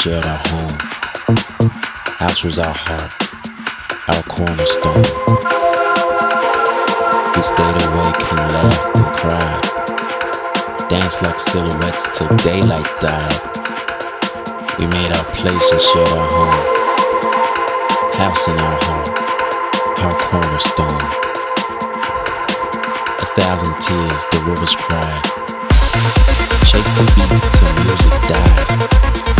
shared our home. House was our heart, our cornerstone. We stayed awake and laughed and cried. Danced like silhouettes till daylight died. We made our place and shared our home. House in our heart, our cornerstone. A thousand tears the rivers cried. Chase the beats till music died.